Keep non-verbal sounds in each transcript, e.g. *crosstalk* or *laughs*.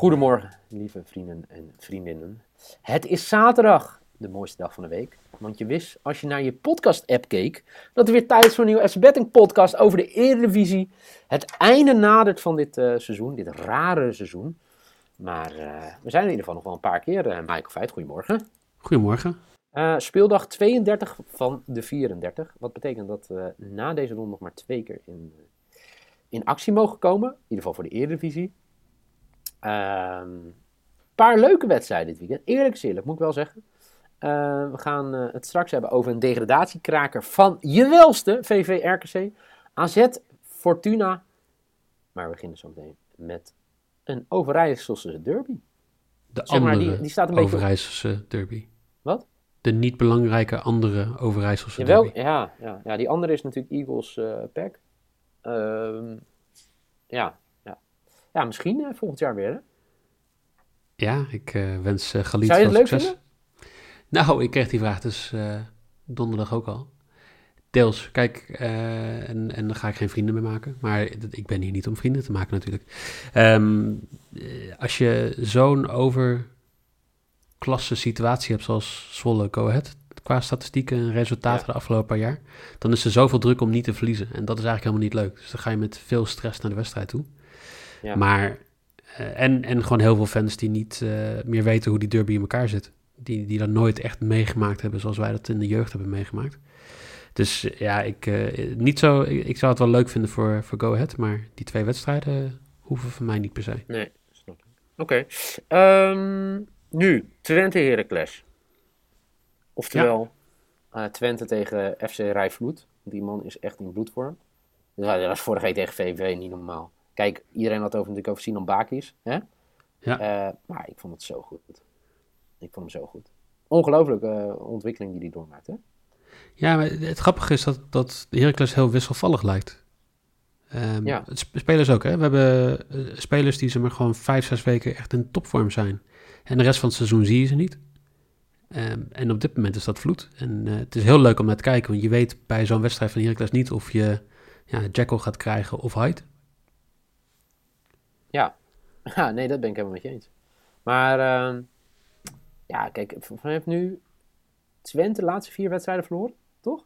Goedemorgen, lieve vrienden en vriendinnen. Het is zaterdag, de mooiste dag van de week. Want je wist, als je naar je podcast-app keek, dat er weer tijd is voor een nieuwe FC Betting podcast over de Eredivisie. Het einde nadert van dit eh, seizoen, dit rare seizoen. Maar eh, we zijn in ieder geval nog wel een paar keer. Uh, Michael Veit, goedemorgen. Goedemorgen. Speeldag 32 van de 34. Wat betekent dat we na deze ronde nog maar twee keer in, in actie mogen komen. In ieder geval voor de Eredivisie. Een ehm, paar leuke wedstrijden dit weekend. Eerlijk is eerlijk, moet ik wel zeggen. Uh, we gaan uh, het straks hebben over een degradatiekraker van je welste VV RKC. AZ Fortuna. Maar we beginnen zo meteen met een Overijsselse derby. De zeg andere die, die staat een Overijsselse derby. Wat? De niet belangrijke andere Overijsselse Jawel, derby. Ja, ja, ja, die andere is natuurlijk Eagles uh, Pack. Uh, ja, ja. misschien uh, volgend jaar weer. Hè? Ja, ik uh, wens uh, Galit leuk succes. vinden? Nou, ik kreeg die vraag dus donderdag ook al. Deels, kijk, uh, en, en dan ga ik geen vrienden meer maken. Maar ik ben hier niet om vrienden te maken natuurlijk. Um, als je zo'n overklasse situatie hebt zoals Zwolle Go Ahead, qua statistieken en resultaten ja. de afgelopen paar jaar, dan is er zoveel druk om niet te verliezen. En dat is eigenlijk helemaal niet leuk. Dus dan ga je met veel stress naar de wedstrijd toe. Ja. Maar, uh, en, en gewoon heel veel fans die niet uh, meer weten hoe die derby in elkaar zit. Die, die dat nooit echt meegemaakt hebben zoals wij dat in de jeugd hebben meegemaakt. Dus ja, ik, uh, niet zo, ik, ik, zou het wel leuk vinden voor, voor Go Ahead, maar die twee wedstrijden hoeven voor mij niet per se. Nee, snap ik. Oké. Okay. Um, nu, Twente Heracles. Oftewel, ja. uh, Twente tegen FC Rijvloed. Die man is echt in bloedvorm. Dat was vorige week tegen VV niet normaal. Kijk, iedereen had het over, natuurlijk over Sinan Bakis. Hè? Ja. Uh, maar ik vond het zo goed. Ik vond hem zo goed. Ongelooflijke ontwikkeling die hij doormaakt, hè? Ja, maar het grappige is dat, dat Heracles heel wisselvallig lijkt. Um, ja. Spelers ook, hè. We hebben uh, spelers die ze maar gewoon vijf, zes weken echt in topvorm zijn. En de rest van het seizoen zie je ze niet. Um, en op dit moment is dat vloed. En uh, het is heel leuk om naar te kijken, want je weet bij zo'n wedstrijd van Heracles niet of je ja, Jackal gaat krijgen of Hyde. Ja. *laughs* ja, nee, dat ben ik helemaal met je eens. Maar uh, ja, kijk, vanuit nu Twente de laatste vier wedstrijden verloren, toch?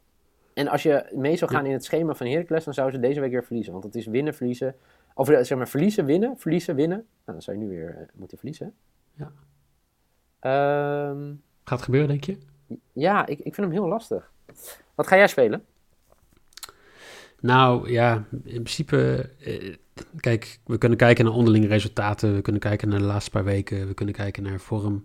En als je mee zou gaan ja. in het schema van Heracles, dan zouden ze deze week weer verliezen. Want het is winnen, verliezen. Of zeg maar verliezen, winnen, verliezen, winnen. Nou, dan zou je nu weer uh, moeten verliezen. Ja. Um, Gaat het gebeuren, denk je? Ja, ik, ik vind hem heel lastig. Wat ga jij spelen? Nou ja, in principe, eh, kijk, we kunnen kijken naar onderlinge resultaten, we kunnen kijken naar de laatste paar weken, we kunnen kijken naar vorm.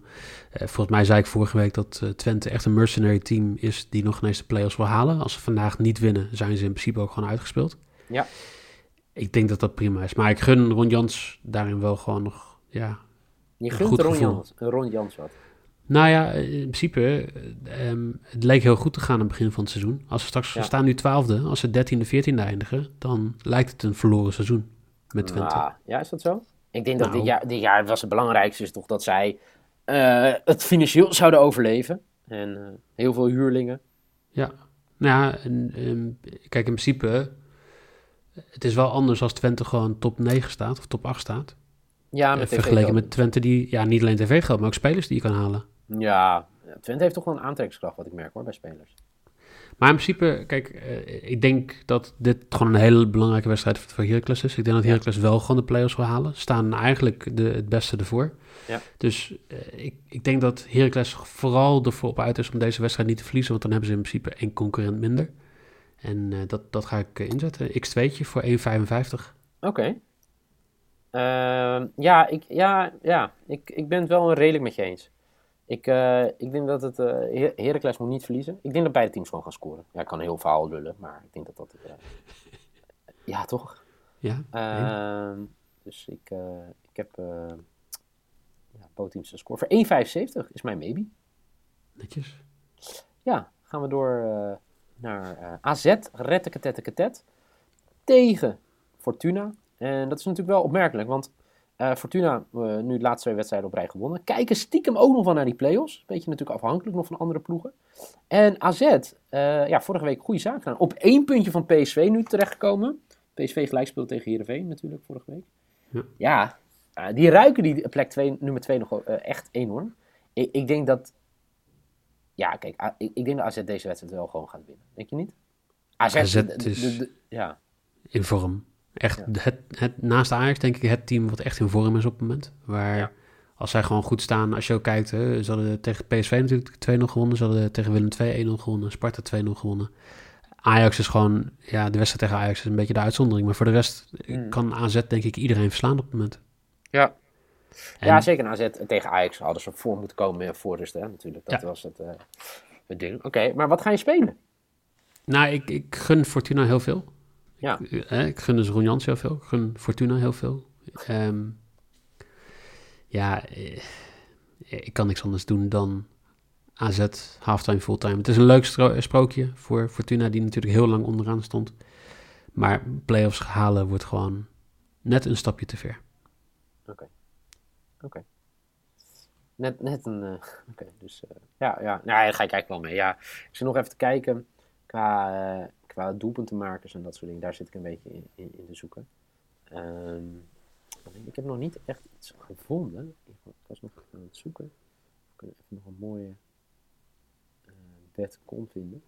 Eh, volgens mij zei ik vorige week dat uh, Twente echt een mercenary team is die nog ineens de play-offs wil halen. Als ze vandaag niet winnen, zijn ze in principe ook gewoon uitgespeeld. Ja. Ik denk dat dat prima is, maar ik gun Ron Jans daarin wel gewoon nog, ja, Je gunt Ron Jans, Ron Jans wat? Nou ja, in principe, um, het leek heel goed te gaan aan het begin van het seizoen. Als we straks, ja. we staan nu twaalfde, als ze dertiende, veertiende eindigen, dan lijkt het een verloren seizoen met Twente. Ah, ja, is dat zo? Ik denk nou. dat dit jaar, dit jaar was het belangrijkste is toch dat zij uh, het financieel zouden overleven. En uh, heel veel huurlingen. Ja, nou ja, en, um, kijk in principe, het is wel anders als Twente gewoon top 9 staat of top 8 staat. Ja, met vergeleken met Twente die, ja, niet alleen tv-geld, maar ook spelers die je kan halen. Ja, Twente heeft toch wel een aantrekkingskracht, wat ik merk hoor, bij spelers. Maar in principe, kijk, uh, ik denk dat dit gewoon een hele belangrijke wedstrijd voor Heracles is. Ik denk dat Heracles wel gewoon de play-offs wil halen. Staan eigenlijk de, het beste ervoor. Ja. Dus uh, ik, ik denk dat Heracles vooral ervoor op uit is om deze wedstrijd niet te verliezen. Want dan hebben ze in principe één concurrent minder. En uh, dat, dat ga ik inzetten. X2'tje voor 1,55. Oké. Okay. ja, ik, ja, ja ik, ik ben het wel redelijk met je eens. Ik, uh, ik denk dat het... Uh, Heracles moet niet verliezen. Ik denk dat beide teams gewoon gaan scoren. Ja, ik kan heel verhaal lullen, maar ik denk dat dat... Uh, *laughs* ja, toch? Ja. Ehm, dus ik, ik heb... ja, beide teams een score. Voor 1,75 is mijn maybe. Netjes. Ja, gaan we door naar AZ. Retteketetteketet. Tegen Fortuna. En dat is natuurlijk wel opmerkelijk, want uh, Fortuna, uh, nu de laatste twee wedstrijden op rij gewonnen. Kijken stiekem ook nog wel naar die play-offs. Beetje natuurlijk afhankelijk nog van andere ploegen. En AZ, uh, eh, ja, vorige week goede zaak gedaan. Op één puntje van PSV nu terechtgekomen. PSV gelijk speelde tegen Heerenveen natuurlijk vorige week. Ja, ja die ruiken die plek twee, nummer 2 nog echt enorm. Ik, ik, denk dat... Ja, kijk, ik, ik, denk dat AZ deze wedstrijd wel gewoon gaat winnen. Denk je niet? AZ, AZ is ja. in vorm. Echt het, het, naast Ajax denk ik het team wat echt in vorm is op het moment. Waar als zij gewoon goed staan, als je ook kijkt, hè, ze hadden tegen PSV natuurlijk 2-0 gewonnen. Ze hadden tegen Willem 2 1-0 gewonnen. Sparta 2-0 gewonnen. Ajax is gewoon, ja, de wedstrijd tegen Ajax is een beetje de uitzondering. Maar voor de rest mm. kan AZ denk ik iedereen verslaan op het moment. Ja, ja zeker. AZ tegen Ajax hadden ze voor moeten komen voor rust, hè, natuurlijk. Dat was het, uh, het ding. Oké, maar wat ga je spelen? Nou, ik, ik gun Fortuna heel veel. Ja. Ik, eh, ik gun dus Ron Jans heel veel. Ik gun Fortuna heel veel. Um, ja, eh, ik kan niks anders doen dan AZ, halftime, fulltime. Het is een leuk sprookje voor Fortuna, die natuurlijk heel lang onderaan stond. Maar playoffs halen wordt gewoon net een stapje te ver. Oké. Oké. Net, net een. Uh, Oké, dus. Uh, ja, ja. Nou, daar ga ik eigenlijk wel mee. Ja, ik zit nog even te kijken. Qua, uh, qua doelpuntenmakers en dat soort dingen, daar zit ik een beetje in, in, in te zoeken. Um, ik heb nog niet echt iets gevonden. Ik was nog aan het zoeken. We kunnen even nog een mooie uh, bed kon vinden.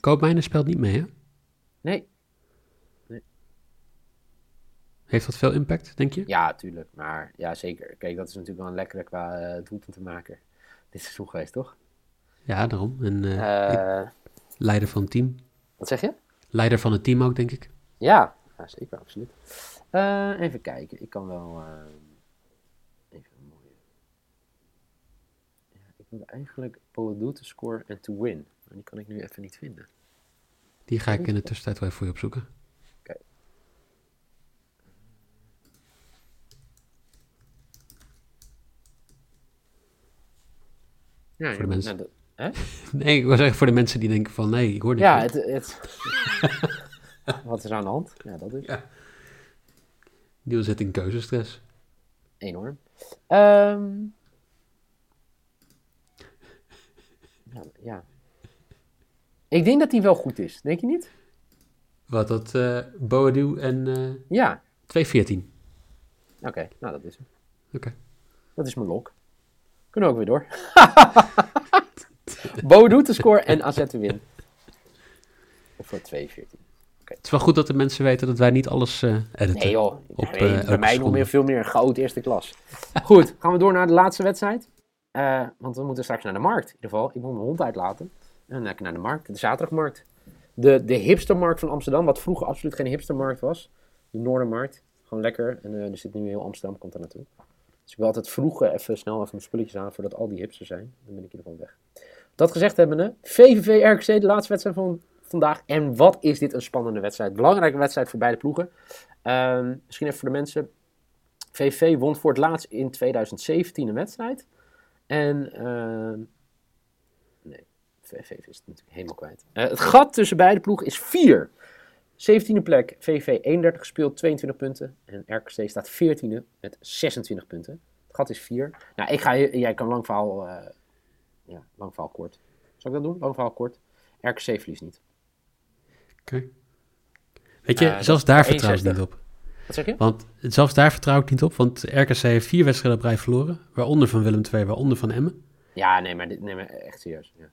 Koopmijnen speelt niet mee, hè? Nee. nee. Heeft dat veel impact, denk je? Ja, tuurlijk. Maar ja, zeker. Kijk, dat is natuurlijk wel een lekkere qua uh, doelpuntenmaker dit seizoen geweest, toch? Ja, daarom. En uh, leider van het team. Wat zeg je? Leider van het team ook, denk ik. Ja, ja zeker, absoluut. Uh, even kijken, ik kan wel. Uh, even een mooie. Ja, ik wil eigenlijk do to score en to win. Maar die kan ik nu even niet vinden. Die ga ik in de tussentijd wel even voor je opzoeken. Oké. Ja, voor de mensen. Nou, *laughs* Nee, ik wil zeggen voor de mensen die denken van nee, ik hoor niet. Ja, het, het... *laughs* wat is aan de hand? Ja, dat is. Ja. Niels zit in keuzestress. Enorm. Um... Ja, ja, Ik denk dat die wel goed is, denk je niet? Wat, dat uh, Boadu en uh, ja. 214. Oké, nou dat is hem. Oké. Dat is mijn lok. Kunnen we ook weer door. *laughs* *laughs* Bo doet de score en AZ te win. Voor 2-14. Het is wel goed dat de mensen weten dat wij niet alles uh, editen. Nee joh, op, nee, uh, bij mij nog meer, veel meer goud eerste klas. goed, gaan we door naar de laatste wedstrijd. Uh, want we moeten straks naar de markt. In ieder geval, ik moet mijn hond uitlaten. En dan naar de markt, de zaterdagmarkt. De, de hipstermarkt van Amsterdam, wat vroeger absoluut geen hipstermarkt was. De Noordermarkt, gewoon lekker. En er zit nu heel Amsterdam, komt daar naartoe. Dus ik wil altijd vroeg even snel even mijn spulletjes aan voordat al die hipsters zijn. Dan ben ik in ieder geval weg. Dat gezegd hebbende, VVV RKC, de laatste wedstrijd van vandaag. En wat is dit een spannende wedstrijd. Belangrijke wedstrijd voor beide ploegen. Um, misschien even voor de mensen. VVV won voor het laatst in 2017 een wedstrijd. En uh, nee, VVV is het natuurlijk helemaal kwijt. Uh, het gat tussen beide ploegen is 4. 17e plek, VV 31 gespeeld, 22 punten. En RKC staat 14e met 26 punten. Het gat is 4. Nou, ik ga, jij kan lang verhaal uh, ja, lang verhaal kort. Zal ik dat doen? Lang verhaal kort. RKC verliest niet. Oké. Weet je, uh, zelfs daar vertrouw ik niet op. Wat zeg je? Want zelfs daar vertrouw ik niet op, want RKC heeft vier wedstrijden op rij verloren. Waaronder van Willem II, waaronder van Emmen. Ja, nee, maar, dit, nee, maar echt serieus. Ja.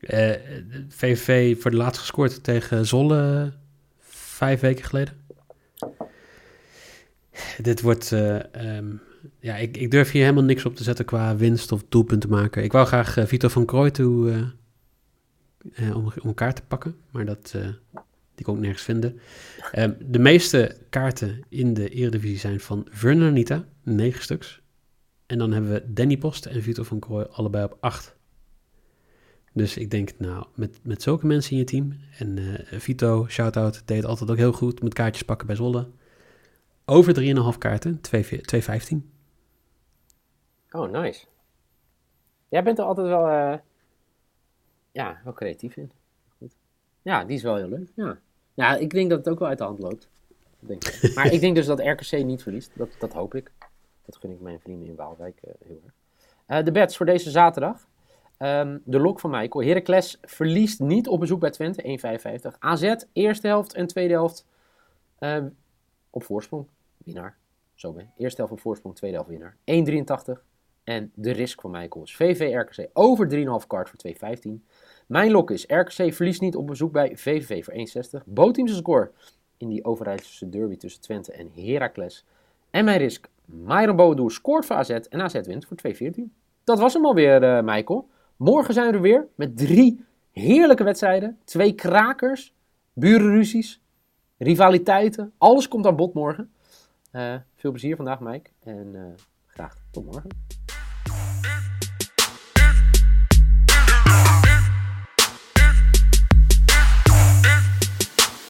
Uh, eh, VVV voor de laatst gescoord tegen Zolle vijf weken geleden. Dit wordt uh, um, ja, ik, ik durf hier helemaal niks op te zetten qua winst of doelpunten maken. Ik wou graag uh, Vito van Krooi toe uh, om, om elkaar te pakken, maar dat, die kon ik nergens vinden. Ehm, de meeste kaarten in de Eredivisie zijn van Vernanita, negen stuks. En dan hebben we Danny Post en Vito van Krooi allebei op 8. Dus ik denk, nou, met, met zulke mensen in je team. En uh, Vito, shout-out, deed altijd ook heel goed met kaartjes pakken bij Zwolle. Over 3,5 kaarten, 2,15. Oh, nice. Jij bent er altijd wel, uh, ja, wel creatief in. Goed. Ja, die is wel heel leuk. Ja. ja, ik denk dat het ook wel uit de hand loopt. Denk ik. *laughs* Maar ik denk dus dat RKC niet verliest. Dat, dat hoop ik. Dat gun ik mijn vrienden in Waalwijk uh, heel erg. de bets voor deze zaterdag. Um, de lok van Michael. Heracles verliest niet op bezoek bij Twente, 1,55. AZ, eerste helft en tweede helft um, op voorsprong. Winnaar. Zo ben Eerste helft op voorsprong, tweede helft winnaar. 1,83. En de risk van Michael is VV RKC over 3,5 kaart voor 2,15. Mijn lok is RKC verliest niet op bezoek bij VVV voor 1,60. Bootteams score in die Overijsselse derby tussen Twente en Heracles. En mijn risk, Myron Boadoer scoort voor AZ en AZ wint voor 2,14. Dat was hem alweer, uh, Michael. Morgen zijn we er weer met drie heerlijke wedstrijden. Twee krakers, burenruzies, rivaliteiten. Alles komt aan bod morgen. Uh, veel plezier vandaag, Mike. En uh, graag tot morgen.